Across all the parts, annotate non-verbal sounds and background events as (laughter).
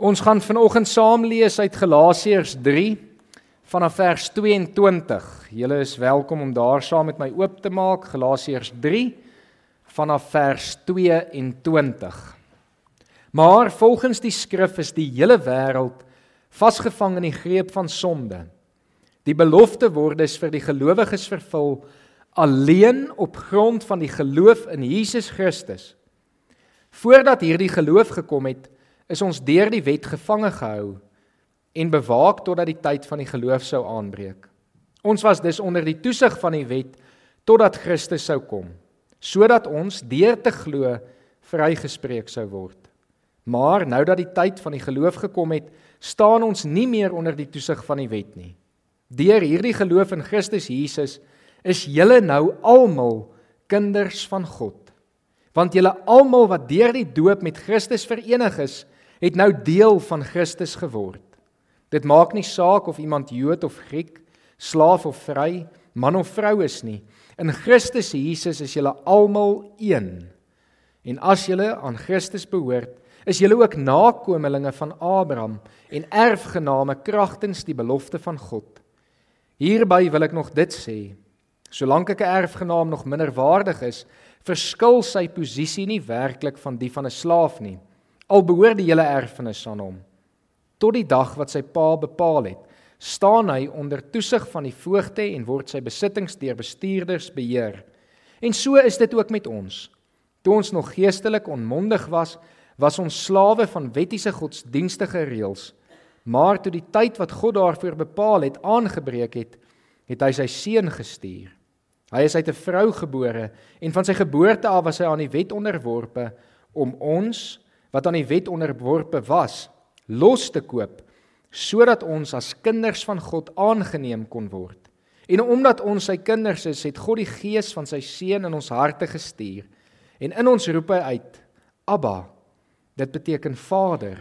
Ons gaan vanoggend saam lees uit Galasiërs 3 vanaf vers 22. Julle is welkom om daar saam met my oop te maak Galasiërs 3 vanaf vers 22. Maar volgens die skrif is die hele wêreld vasgevang in die greep van sonde. Die belofte word dus vir die gelowiges vervul alleen op grond van die geloof in Jesus Christus. Voordat hierdie geloof gekom het, is ons deur die wet gevange gehou en bewaak totdat die tyd van die geloof sou aanbreek. Ons was dus onder die toesig van die wet totdat Christus sou kom, sodat ons deur te glo vrygespreek sou word. Maar nou dat die tyd van die geloof gekom het, staan ons nie meer onder die toesig van die wet nie. Deur hierdie geloof in Christus Jesus is julle nou almal kinders van God. Want julle almal wat deur die doop met Christus verenig is, het nou deel van Christus geword. Dit maak nie saak of iemand Jood of Griek, slaaf of vry, man of vrou is nie. In Christus Jesus is julle almal een. En as julle aan Christus behoort, is julle ook nakommelinge van Abraham en erfgename kragtens die belofte van God. Hierby wil ek nog dit sê: Solank ek 'n erfgenaam nog minderwaardig is, verskil sy posisie nie werklik van die van 'n slaaf nie al behoort die hele erfenis aan hom. Tot die dag wat sy pa bepaal het, staan hy onder toesig van die voogte en word sy besittings deur bestuurders beheer. En so is dit ook met ons. Toe ons nog geestelik onmondig was, was ons slawe van wettiese godsdienstige reëls. Maar toe die tyd wat God daarvoor bepaal het aangebreek het, het hy sy seun gestuur. Hy is uit 'n vrou gebore en van sy geboorte af was hy aan die wet onderworpe om ons wat aan die wet onderworpe was, los te koop sodat ons as kinders van God aangeneem kon word. En omdat ons sy kinders is, het God die gees van sy seun in ons harte gestuur. En in ons roep hy uit: Abba. Dit beteken Vader.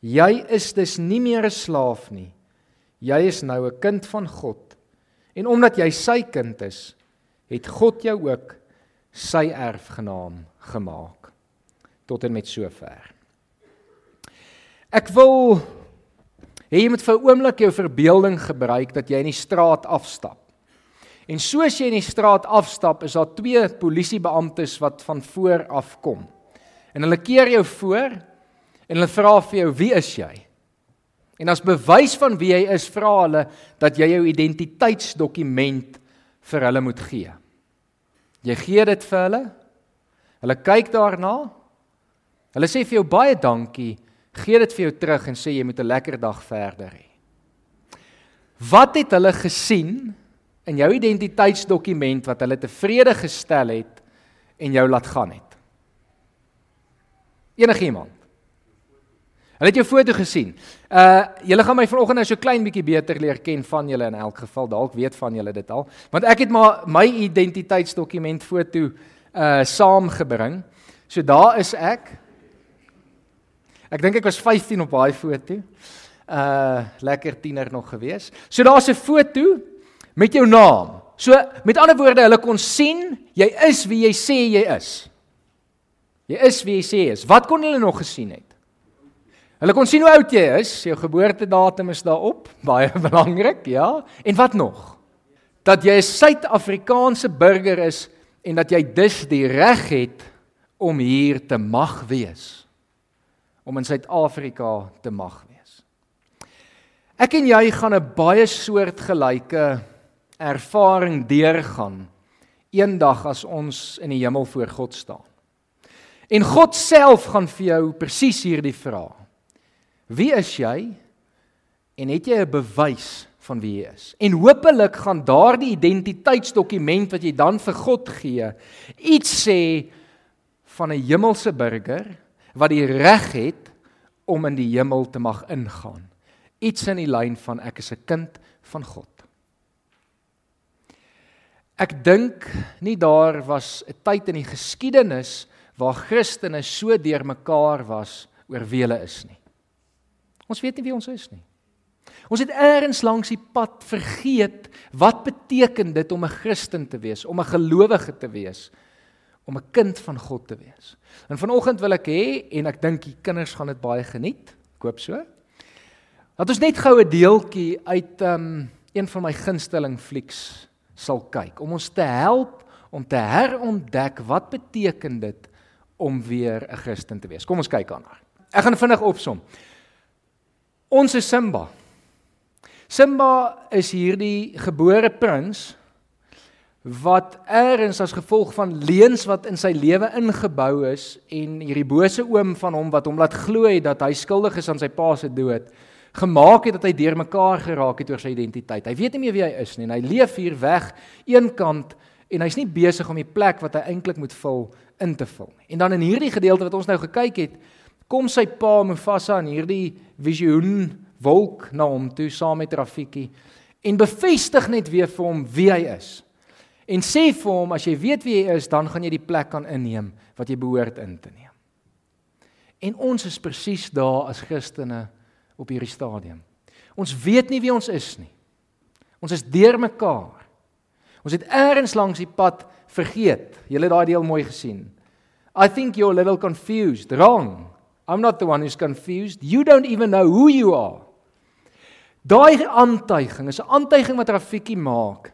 Jy is dus nie meer 'n slaaf nie. Jy is nou 'n kind van God. En omdat jy sy kind is, het God jou ook sy erfgenaam gemaak tot en met sover. Ek wil hê jy moet vir 'n oomblik jou verbeelding gebruik dat jy in die straat afstap. En soos jy in die straat afstap, is daar twee polisiebeamptes wat van voor af kom. En hulle keer jou voor en hulle vra vir jou: "Wie is jy?" En as bewys van wie jy is, vra hulle dat jy jou identiteitsdokument vir hulle moet gee. Jy gee dit vir hulle. Hulle kyk daarna Hulle sê vir jou baie dankie, gee dit vir jou terug en sê jy moet 'n lekker dag verder hê. Wat het hulle gesien in jou identiteitsdokument wat hulle tevrede gestel het en jou laat gaan het? Enige iemand? Hulle het jou foto gesien. Uh julle gaan my vanoggend nou so klein bietjie beter leer ken van julle in elk geval. Dalk weet van julle dit al. Want ek het maar my identiteitsdokument foto uh saamgebring. So daar is ek. Ek dink ek was 15 op daai foto. Uh lekker tiener nog gewees. So daar's 'n foto met jou naam. So met ander woorde, hulle kon sien jy is wie jy sê jy is. Jy is wie jy sê jy is. Wat kon hulle nog gesien het? Hulle kon sien hoe oud jy is, jou geboortedatum is daarop, (laughs) baie belangrik, ja. En wat nog? Dat jy 'n Suid-Afrikaanse burger is en dat jy dus die reg het om hier te mag wees om in Suid-Afrika te mag wees. Ek en jy gaan 'n baie soortgelyke ervaring deurgaan eendag as ons in die hemel voor God staan. En God self gaan vir jou presies hierdie vraag. Wie is jy? En het jy 'n bewys van wie jy is? En hopelik gaan daardie identiteitsdokument wat jy dan vir God gee, iets sê van 'n hemelse burger wat die reg het om in die hemel te mag ingaan. Iets in die lyn van ek is 'n kind van God. Ek dink nie daar was 'n tyd in die geskiedenis waar Christene so deurmekaar was oor wie hulle is nie. Ons weet nie wie ons is nie. Ons het eers langs die pad vergeet wat beteken dit om 'n Christen te wees, om 'n gelowige te wees om 'n kind van God te wees. En vanoggend wil ek hê en ek dink die kinders gaan dit baie geniet. Ek hoop so. Dat ons net gou 'n deeltjie uit um een van my gunsteling flieks sal kyk om ons te help om te herontdek wat beteken dit om weer 'n Christen te wees. Kom ons kyk aan haar. Ek gaan vinnig opsom. Ons is Simba. Simba is hierdie gebore prins wat eers as gevolg van leuns wat in sy lewe ingebou is en hierdie bose oom van hom wat hom laat glo het dat hy skuldig is aan sy pa se dood gemaak het dat hy deurmekaar geraak het oor sy identiteit. Hy weet nie meer wie hy is nie en hy leef hier weg eenkant en hy's nie besig om die plek wat hy eintlik moet vul in te vul nie. En dan in hierdie gedeelte wat ons nou gekyk het, kom sy pa Mufasa in hierdie visioen wolk na hom toe saam met Rafiki en bevestig net weer vir hom wie hy is. En sê vir hom as jy weet wie hy is, dan gaan jy die plek kan inneem wat jy behoort in te neem. En ons is presies daar as Christene op hierdie stadium. Ons weet nie wie ons is nie. Ons is deurmekaar. Ons het eers langs die pad vergeet. Julle het daai deel mooi gesien. I think you're a little confused. Wrong. I'm not the one who's confused. You don't even know who you are. Daai aantuiging is 'n aantuiging wat Rafiki maak.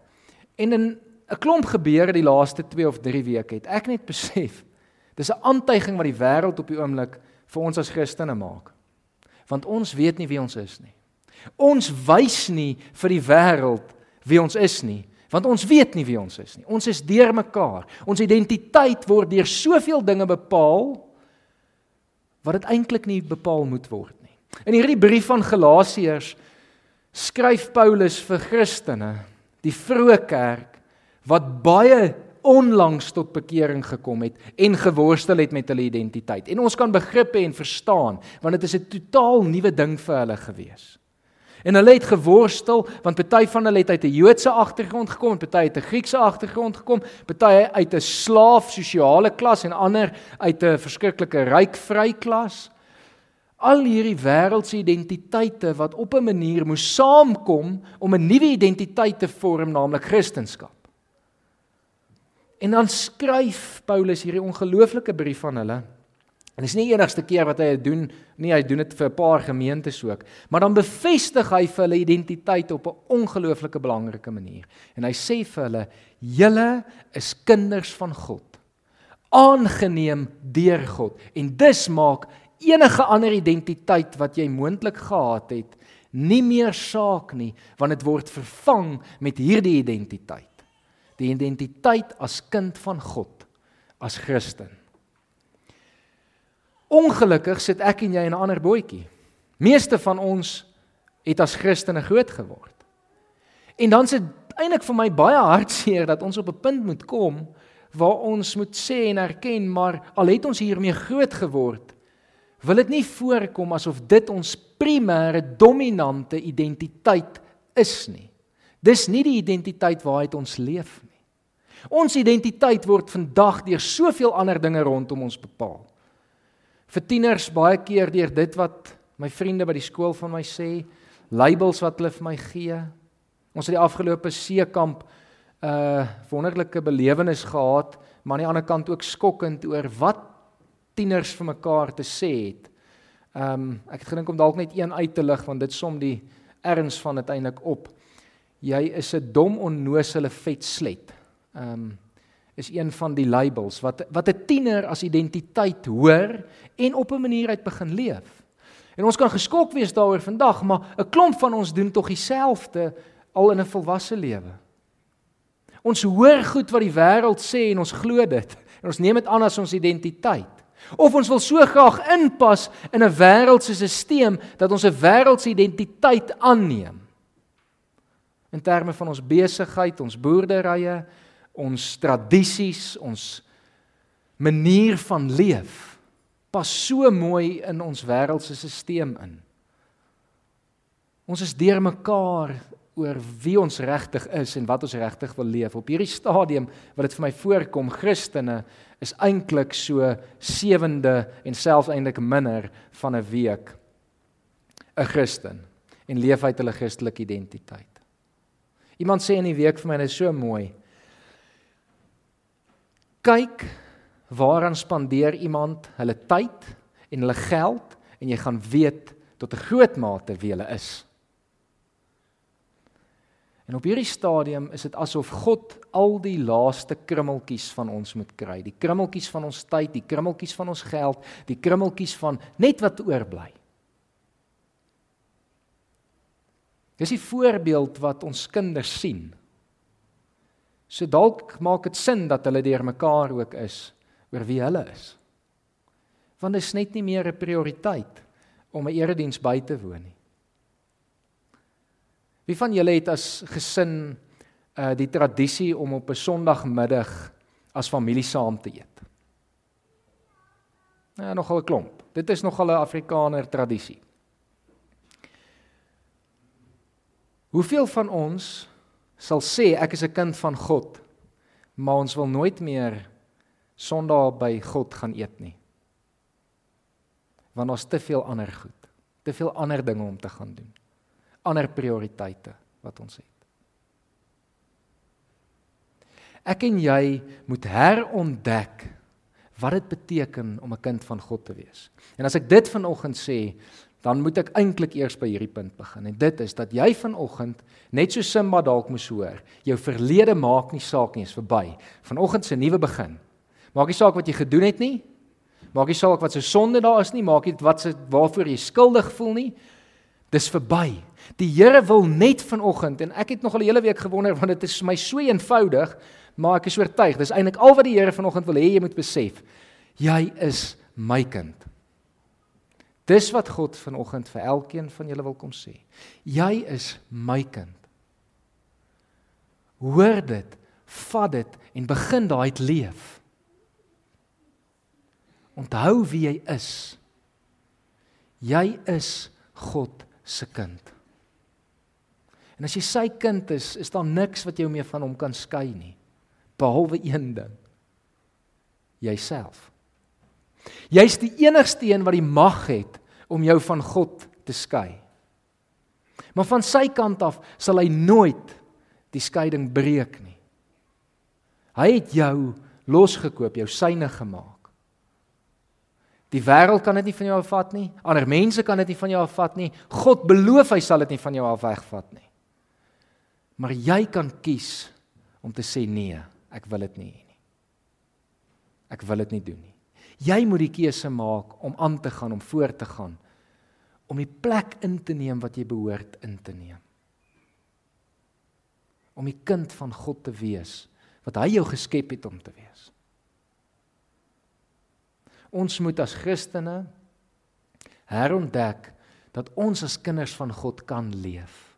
En in 'n klomp gebeure die laaste 2 of 3 weke het ek net besef dis 'n aantuiging wat die wêreld op die oomblik vir ons as Christene maak want ons weet nie wie ons is nie. Ons wys nie vir die wêreld wie ons is nie, want ons weet nie wie ons is nie. Ons is deurmekaar. Ons identiteit word deur soveel dinge bepaal wat dit eintlik nie bepaal moet word nie. In hierdie brief van Galasiërs skryf Paulus vir Christene, die vroeë kerk wat baie onlangs tot bekering gekom het en geworstel het met hulle identiteit. En ons kan begrippe en verstaan want dit is 'n totaal nuwe ding vir hulle gewees. En hulle het geworstel want party van hulle het uit 'n Joodse agtergrond gekom en party uit 'n Griekse agtergrond gekom, party uit 'n slaaf sosiale klas en ander uit 'n verskriklike ryk vry klas. Al hierdie wêreldse identiteite wat op 'n manier moes saamkom om 'n nuwe identiteit te vorm, naamlik Christendom. En dan skryf Paulus hierdie ongelooflike brief aan hulle. En dit is nie enigste keer wat hy dit doen nie, hy doen dit vir 'n paar gemeentes ook. Maar dan bevestig hy vir hulle identiteit op 'n ongelooflike belangrike manier. En hy sê vir hulle: "Julle is kinders van God, aangeneem deur God." En dis maak enige ander identiteit wat jy moontlik gehad het, nie meer saak nie, want dit word vervang met hierdie identiteit die identiteit as kind van God, as Christen. Ongelukkig sit ek en jy in 'n ander bootjie. Meeste van ons het as Christene groot geword. En dan sit eintlik vir my baie hartseer dat ons op 'n punt moet kom waar ons moet sê en erken maar al het ons hiermee groot geword, wil dit nie voorkom asof dit ons primêre dominante identiteit is nie. Dis nie die identiteit waaruit ons leef nie. Ons identiteit word vandag deur soveel ander dinge rondom ons bepaal. Vir tieners baie keer deur dit wat my vriende by die skool van my sê, labels wat hulle vir my gee. Ons het die afgelope seekamp 'n uh, wonderlike belewenis gehad, maar aan die ander kant ook skokkend oor wat tieners vir mekaar te sê het. Ehm um, ek het gedink om dalk net een uit te lig want dit som die erns van uiteindelik op. Jy is 'n dom onnosele vet slet ehm um, is een van die labels wat wat 'n tiener as identiteit hoor en op 'n manier uit begin leef. En ons kan geskok wees daaroor vandag, maar 'n klomp van ons doen tog dieselfde al in 'n volwasse lewe. Ons hoor goed wat die wêreld sê en ons glo dit en ons neem dit aan as ons identiteit. Of ons wil so graag inpas in 'n wêreldse stelsel dat ons 'n wêreldse identiteit aanneem. In terme van ons besigheid, ons boerderye, ons tradisies, ons manier van leef pas so mooi in ons wêreldse stelsel in. Ons is deurmekaar oor wie ons regtig is en wat ons regtig wil leef. Op hierdie stadium wat dit vir my voorkom, Christene is eintlik so sewende en selfs eintlik minder van 'n week 'n Christen en leef uit hulle Christelike identiteit. Iemand sê in die week vir my dit is so mooi kyk waaraan spandeer iemand hulle tyd en hulle geld en jy gaan weet tot 'n groot mate wie hulle is. En op hierdie stadium is dit asof God al die laaste krummeltjies van ons moet kry. Die krummeltjies van ons tyd, die krummeltjies van ons geld, die krummeltjies van net wat oorbly. Dis 'n voorbeeld wat ons kinders sien. So dalk maak dit sin dat hulle deur mekaar ook is oor wie hulle is. Want dit is net nie meer 'n prioriteit om 'n erediens by te woon nie. Wie van julle het as gesin uh die tradisie om op 'n Sondagmiddag as familie saam te eet? Ja, nogal 'n klomp. Dit is nogal 'n Afrikaner tradisie. Hoeveel van ons sal sê ek is 'n kind van God, maar ons wil nooit meer Sondag by God gaan eet nie? Want ons te veel ander goed, te veel ander dinge om te gaan doen ander prioriteite wat ons het. Ek en jy moet herontdek wat dit beteken om 'n kind van God te wees. En as ek dit vanoggend sê, dan moet ek eintlik eers by hierdie punt begin. En dit is dat jy vanoggend net so Simba dalk moes hoor, jou verlede maak nie saak nie, is verby. Vanoggend se nuwe begin. Maak nie saak wat jy gedoen het nie. Maak nie saak wat se sonde daar is nie, maak nie wat se waarvoor jy skuldig voel nie. Dis verby. Die Here wil net vanoggend en ek het nog al die hele week gewonder want dit is my so eenvoudig, maar ek is oortuig, dis eintlik al wat die Here vanoggend wil hê jy moet besef. Jy is my kind. Dis wat God vanoggend vir elkeen van julle wil kom sê. Jy is my kind. Hoor dit, vat dit en begin daai te leef. Onthou wie jy is. Jy is God se kind. En as jy sy kind is, is daar niks wat jou meer van hom kan skei nie, behalwe een ding. Jouself. Jy's die enigste een wat die mag het om jou van God te skei. Maar van sy kant af sal hy nooit die skeiding breek nie. Hy het jou losgekoop, jou syne gemaak. Die wêreld kan dit nie van jou afvat nie. Ander mense kan dit nie van jou afvat nie. God beloof hy sal dit nie van jou af wegvat nie. Maar jy kan kies om te sê nee, ek wil dit nie hê nie. Ek wil dit nie doen nie. Jy moet die keuse maak om aan te gaan, om voort te gaan, om die plek in te neem wat jy behoort in te neem. Om die kind van God te wees wat hy jou geskep het om te wees. Ons moet as Christene herontdek dat ons as kinders van God kan leef.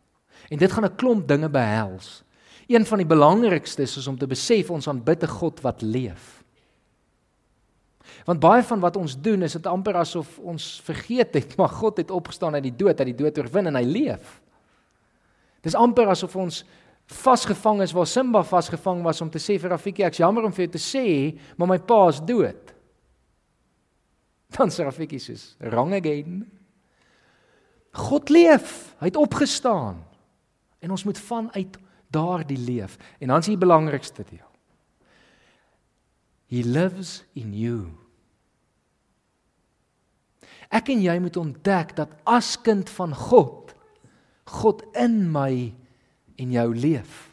En dit gaan 'n klomp dinge behels. Een van die belangrikstes is om te besef ons aanbid 'n God wat leef. Want baie van wat ons doen is dit amper asof ons vergeet het (laughs) maar God het opgestaan uit die dood, uit die dood oorwin en hy leef. Dis amper asof ons vasgevang is waar Simba vasgevang was om te sê vir Rafiki ek's jammer om vir jou te sê, maar my pa is dood. (laughs) Dan sê Rafiki soos, "Wrong again." God leef. Hy het opgestaan. En ons moet vanuit daardie leef. En dan is die belangrikste deel. He lives in you. Ek en jy moet ontdek dat as kind van God, God in my en jou leef.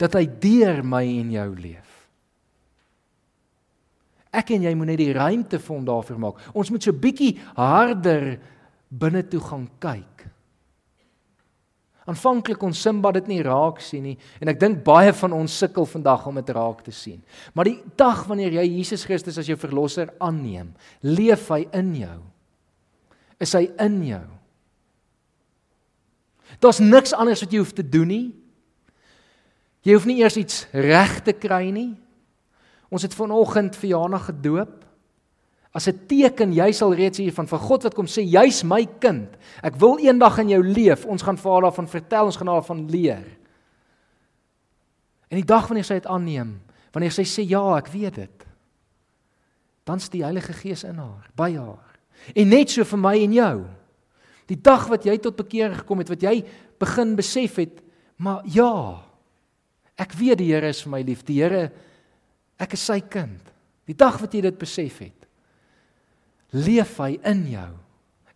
Dat hy deur my en jou leef. Ek en jy moet net die ruimte vir hom daarvoor maak. Ons moet so bietjie harder binne toe gaan kyk. Aanvanklik kon Simba dit nie raak sien nie en ek dink baie van ons sukkel vandag om dit raak te sien. Maar die dag wanneer jy Jesus Christus as jou verlosser aanneem, leef hy in jou. Is hy in jou? Daar's niks anders wat jy hoef te doen nie. Jy hoef nie eers iets reg te kry nie. Ons het vanoggend Jana gedoop. As 'n teken, jy sal reeds hier van van God wat kom sê jy's my kind. Ek wil eendag in jou leef. Ons gaan vir daarvan vertel, ons gaan daarvan leer. En die dag wanneer sy dit aanneem, wanneer sy sê ja, ek weet dit. Dan's die Heilige Gees in haar, by haar. En net so vir my en jou. Die dag wat jy tot bekering gekom het, wat jy begin besef het, maar ja, ek weet die Here is vir my lief. Die Here ek is sy kind. Die dag wat jy dit besef het, leef hy in jou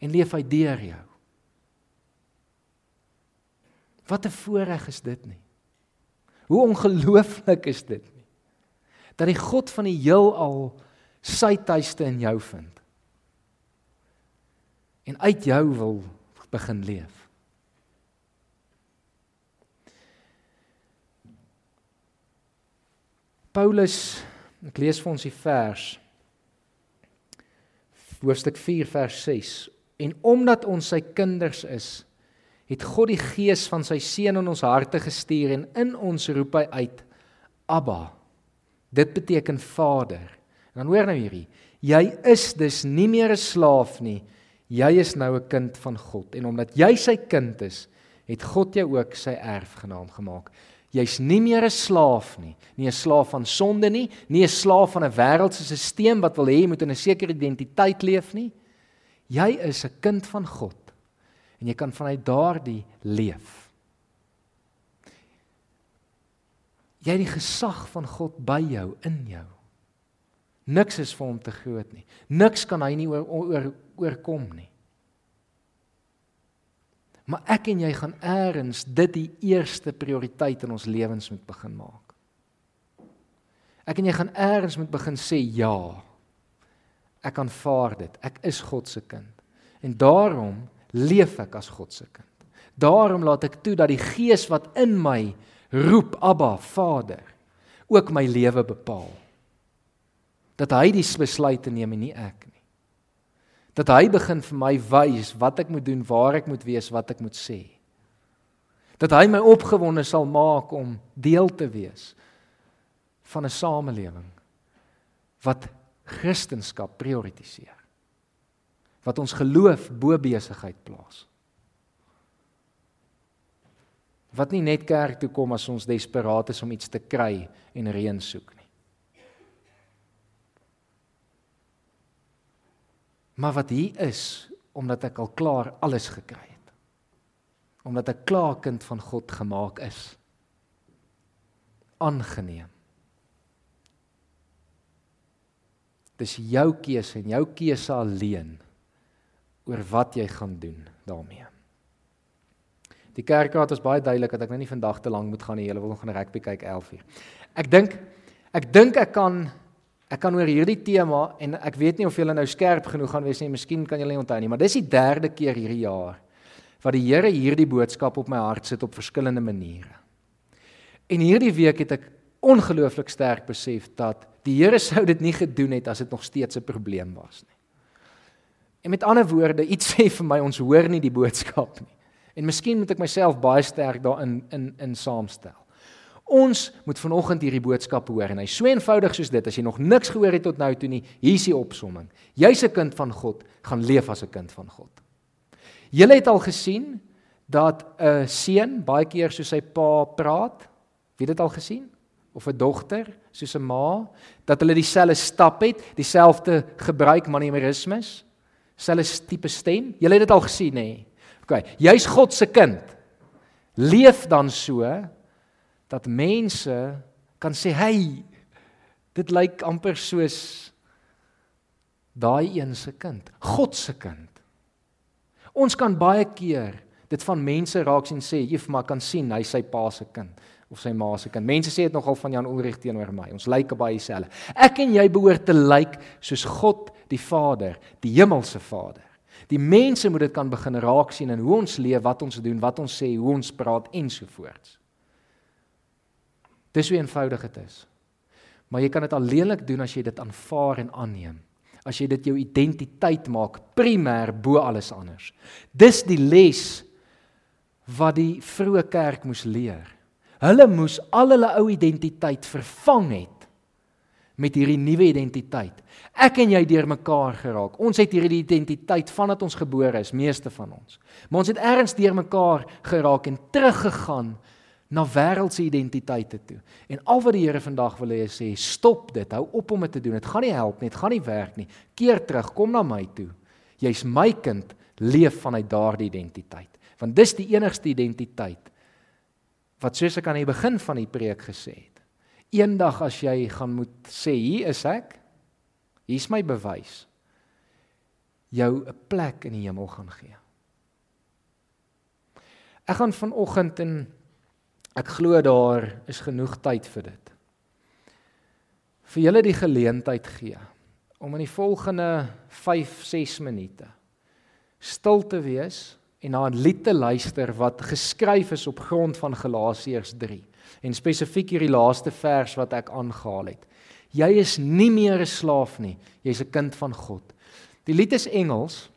en leef hy deur jou. Wat 'n voorreg is dit nie. Hoe ongelooflik is dit nie. Dat die God van die heelal sy tuiste in jou vind. En uit jou wil begin leef. Paulus, ek lees vir ons die vers hoofstuk 4 vers 6 en omdat ons sy kinders is het God die gees van sy seun in ons harte gestuur en in ons roep hy uit Abba. Dit beteken vader. En dan hoor nou hierdie jy is dus nie meer 'n slaaf nie. Jy is nou 'n kind van God. En omdat jy sy kind is het God jou ook sy erfgenaam gemaak Jy's nie meer 'n slaaf nie, nie 'n slaaf van sonde nie, nie 'n slaaf van 'n wêreldse stelsel wat wil hê jy moet in 'n sekere identiteit leef nie. Jy is 'n kind van God en jy kan vanuit daardie leef. Jy het die gesag van God by jou in jou. Niks is vir hom te groot nie. Niks kan hy nie oor, oor oorkom nie. Maar ek en jy gaan eers dit die eerste prioriteit in ons lewens moet begin maak. Ek en jy gaan eers moet begin sê ja. Ek aanvaar dit. Ek is God se kind. En daarom leef ek as God se kind. Daarom laat ek toe dat die Gees wat in my roep Abba Vader ook my lewe bepaal. Dat hy die besluite neem en nie ek nie dat hy begin vir my wys wat ek moet doen, waar ek moet wees, wat ek moet sê. Dat hy my opgewonde sal maak om deel te wees van 'n samelewing wat Christendom prioritiseer. Wat ons geloof bo besigheid plaas. Wat nie net kerk toe kom as ons desperaat is om iets te kry en reën soek nie. Maar wat hier is omdat ek al klaar alles gekry het. Omdat ek klaar kind van God gemaak is. Aangeneem. Dis jou keuse en jou keuse alleen oor wat jy gaan doen daarmee. Die kerkraad is baie duidelik dat ek nou nie vandag te lank moet gaan nie. Julle wil nog gaan rugby kyk 11:00. Ek dink ek dink ek kan Ek kan oor hierdie tema en ek weet nie of julle nou skerp genoeg gaan wees nie, miskien kan julle onthou nie, maar dis die derde keer hierdie jaar wat die Here hierdie boodskap op my hart sit op verskillende maniere. En hierdie week het ek ongelooflik sterk besef dat die Here sou dit nie gedoen het as dit nog steeds 'n probleem was nie. En met ander woorde, iets sê vir my ons hoor nie die boodskap nie. En miskien moet ek myself baie sterk daarin in in saamstel. Ons moet vanoggend hierdie boodskap hoor en hy so eenvoudig soos dit as jy nog niks gehoor het tot nou toe nie, hier is die opsomming. Jy's 'n kind van God, gaan leef as 'n kind van God. Julle het al gesien dat 'n seun baie keer soos sy pa praat. Wie het dit al gesien? Of 'n dogter soos 'n ma, dat hulle dieselfde stap het, dieselfde gebruik manierismes, selfde tipe stem. Julle het dit al gesien nê? OK, jy's God se kind. Leef dan so dat mense kan sê, "Hey, dit lyk amper soos daai een se kind, God se kind." Ons kan baie keer dit van mense raak sien sê, "Jy maar kan sien hy sy pa se kind of sy ma se kind." Mense sê dit nogal van Jan Ulrich teenoor my. Ons lyk baie dieselfde. Ek en jy behoort te lyk soos God die Vader, die hemelse Vader. Die mense moet dit kan begin raak sien in hoe ons leef, wat ons doen, wat ons sê, hoe ons praat ensovoorts. Dis hoe eenvoudig dit is. Maar jy kan dit alleenlik doen as jy dit aanvaar en aanneem. As jy dit jou identiteit maak, primêr bo alles anders. Dis die les wat die vroeë kerk moes leer. Hulle moes al hulle ou identiteit vervang het met hierdie nuwe identiteit. Ek en jy deurmekaar geraak. Ons het hierdie identiteit vandat ons gebore is, meeste van ons. Maar ons het ergens deurmekaar geraak en teruggegaan na wêreldse identiteite toe. En al wat die Here vandag wil hê is sê stop dit, hou op om dit te doen. Dit gaan nie help nie, dit gaan nie werk nie. Keer terug, kom na my toe. Jy's my kind, leef vanuit daardie identiteit. Want dis die enigste identiteit wat soos ek aan die begin van die preek gesê het. Eendag as jy gaan moet sê hier is ek. Hier's my bewys. jou 'n plek in die hemel gaan gee. Ek gaan vanoggend en ek glo daar is genoeg tyd vir dit. Vir julle die geleentheid gee om in die volgende 5-6 minute stil te wees en na 'n lied te luister wat geskryf is op grond van Galasiërs 3 en spesifiek hierdie laaste vers wat ek aangehaal het. Jy is nie meer 'n slaaf nie, jy's 'n kind van God. Die lied is Engels.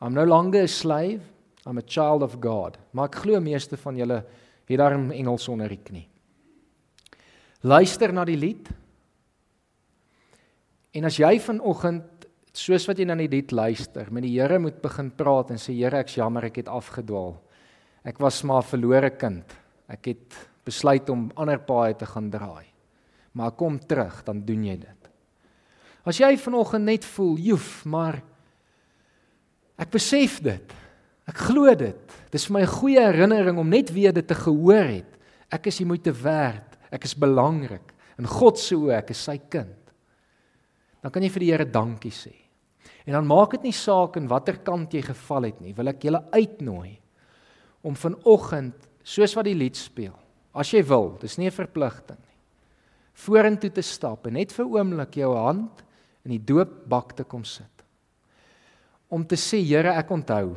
I'm no longer a slave, I'm a child of God. Maar ek glo meeste van julle het daarin Engels onder die knie. Luister na die lied. En as jy vanoggend soos wat jy na die lied luister, met die Here moet begin praat en sê Here, ek's jammer ek het afgedwaal. Ek was maar 'n verlore kind. Ek het besluit om ander paaie te gaan draai. Maar kom terug, dan doen jy dit. As jy vanoggend net voel, joef, maar ek besef dit. Ek glo dit. Dis vir my 'n goeie herinnering om net weer dit te gehoor het. Ek is hier moeite werd. Ek is belangrik. In God se oë, ek is sy kind. Dan kan jy vir die Here dankie sê. En dan maak dit nie saak in watter kant jy geval het nie. Wil ek julle uitnooi om vanoggend, soos wat die lied speel, as jy wil, dis nie 'n verpligting nie. Vorentoe te stap en net vir oomblik jou hand in die doopbak te kom sit. Om te sê Here, ek onthou.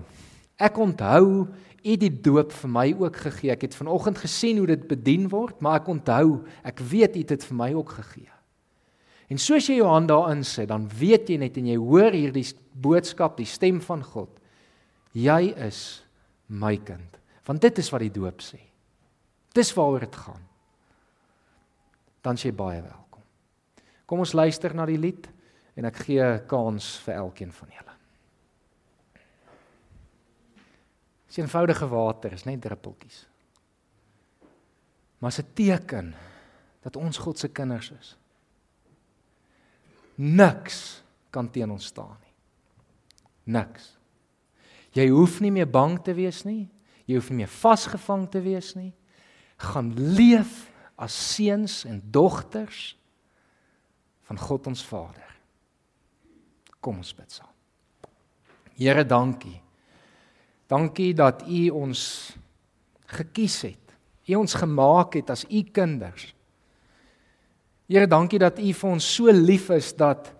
Ek onthou U die doop vir my ook gegee. Ek het vanoggend gesien hoe dit bedien word, maar ek onthou, ek weet U het dit vir my ook gegee. En soos jy jou hand daarin sit, dan weet jy net en jy hoor hierdie boodskap, die stem van God. Jy is my kind. Want dit is wat die doop sê. Dis waaroor dit gaan. Dan sê baie welkom. Kom ons luister na die lied en ek gee kans vir elkeen van julle. Dis eenvoudige water, is net druppeltjies. Maar 'n teken dat ons God se kinders is. Niks kan teen ons staan nie. Niks. Jy hoef nie meer bang te wees nie. Jy hoef nie meer vasgevang te wees nie. Gaan leef as seuns en dogters van God ons Vader. Kom ons bid saam. Here, dankie. Dankie dat U ons gekies het. U ons gemaak het as U kinders. Here, dankie dat U vir ons so lief is dat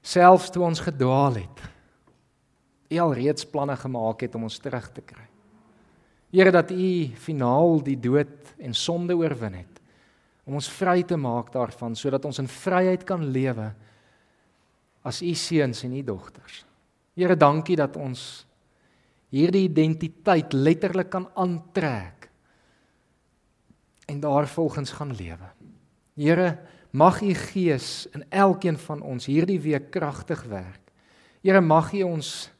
selfs toe ons gedwaal het, U al reeds planne gemaak het om ons terug te kry. Here, dat U finaal die dood en sonde oorwin het om ons vry te maak daarvan sodat ons in vryheid kan lewe as u seuns en u dogters. Here, dankie dat ons hierdie identiteit letterlik kan aantrek en daarvolgens gaan lewe. Here, mag u Gees in elkeen van ons hierdie week kragtig werk. Here, mag u ons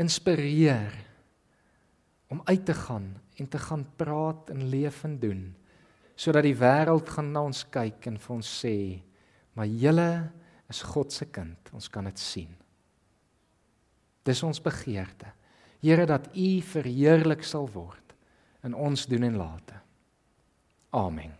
inspireer om uit te gaan en te gaan praat en leef en doen sodat die wêreld gaan na ons kyk en vir ons sê, "Maar julle is God se kind. Ons kan dit sien. Dis ons begeerte. Here dat U verheerlik sal word in ons doen en late. Amen.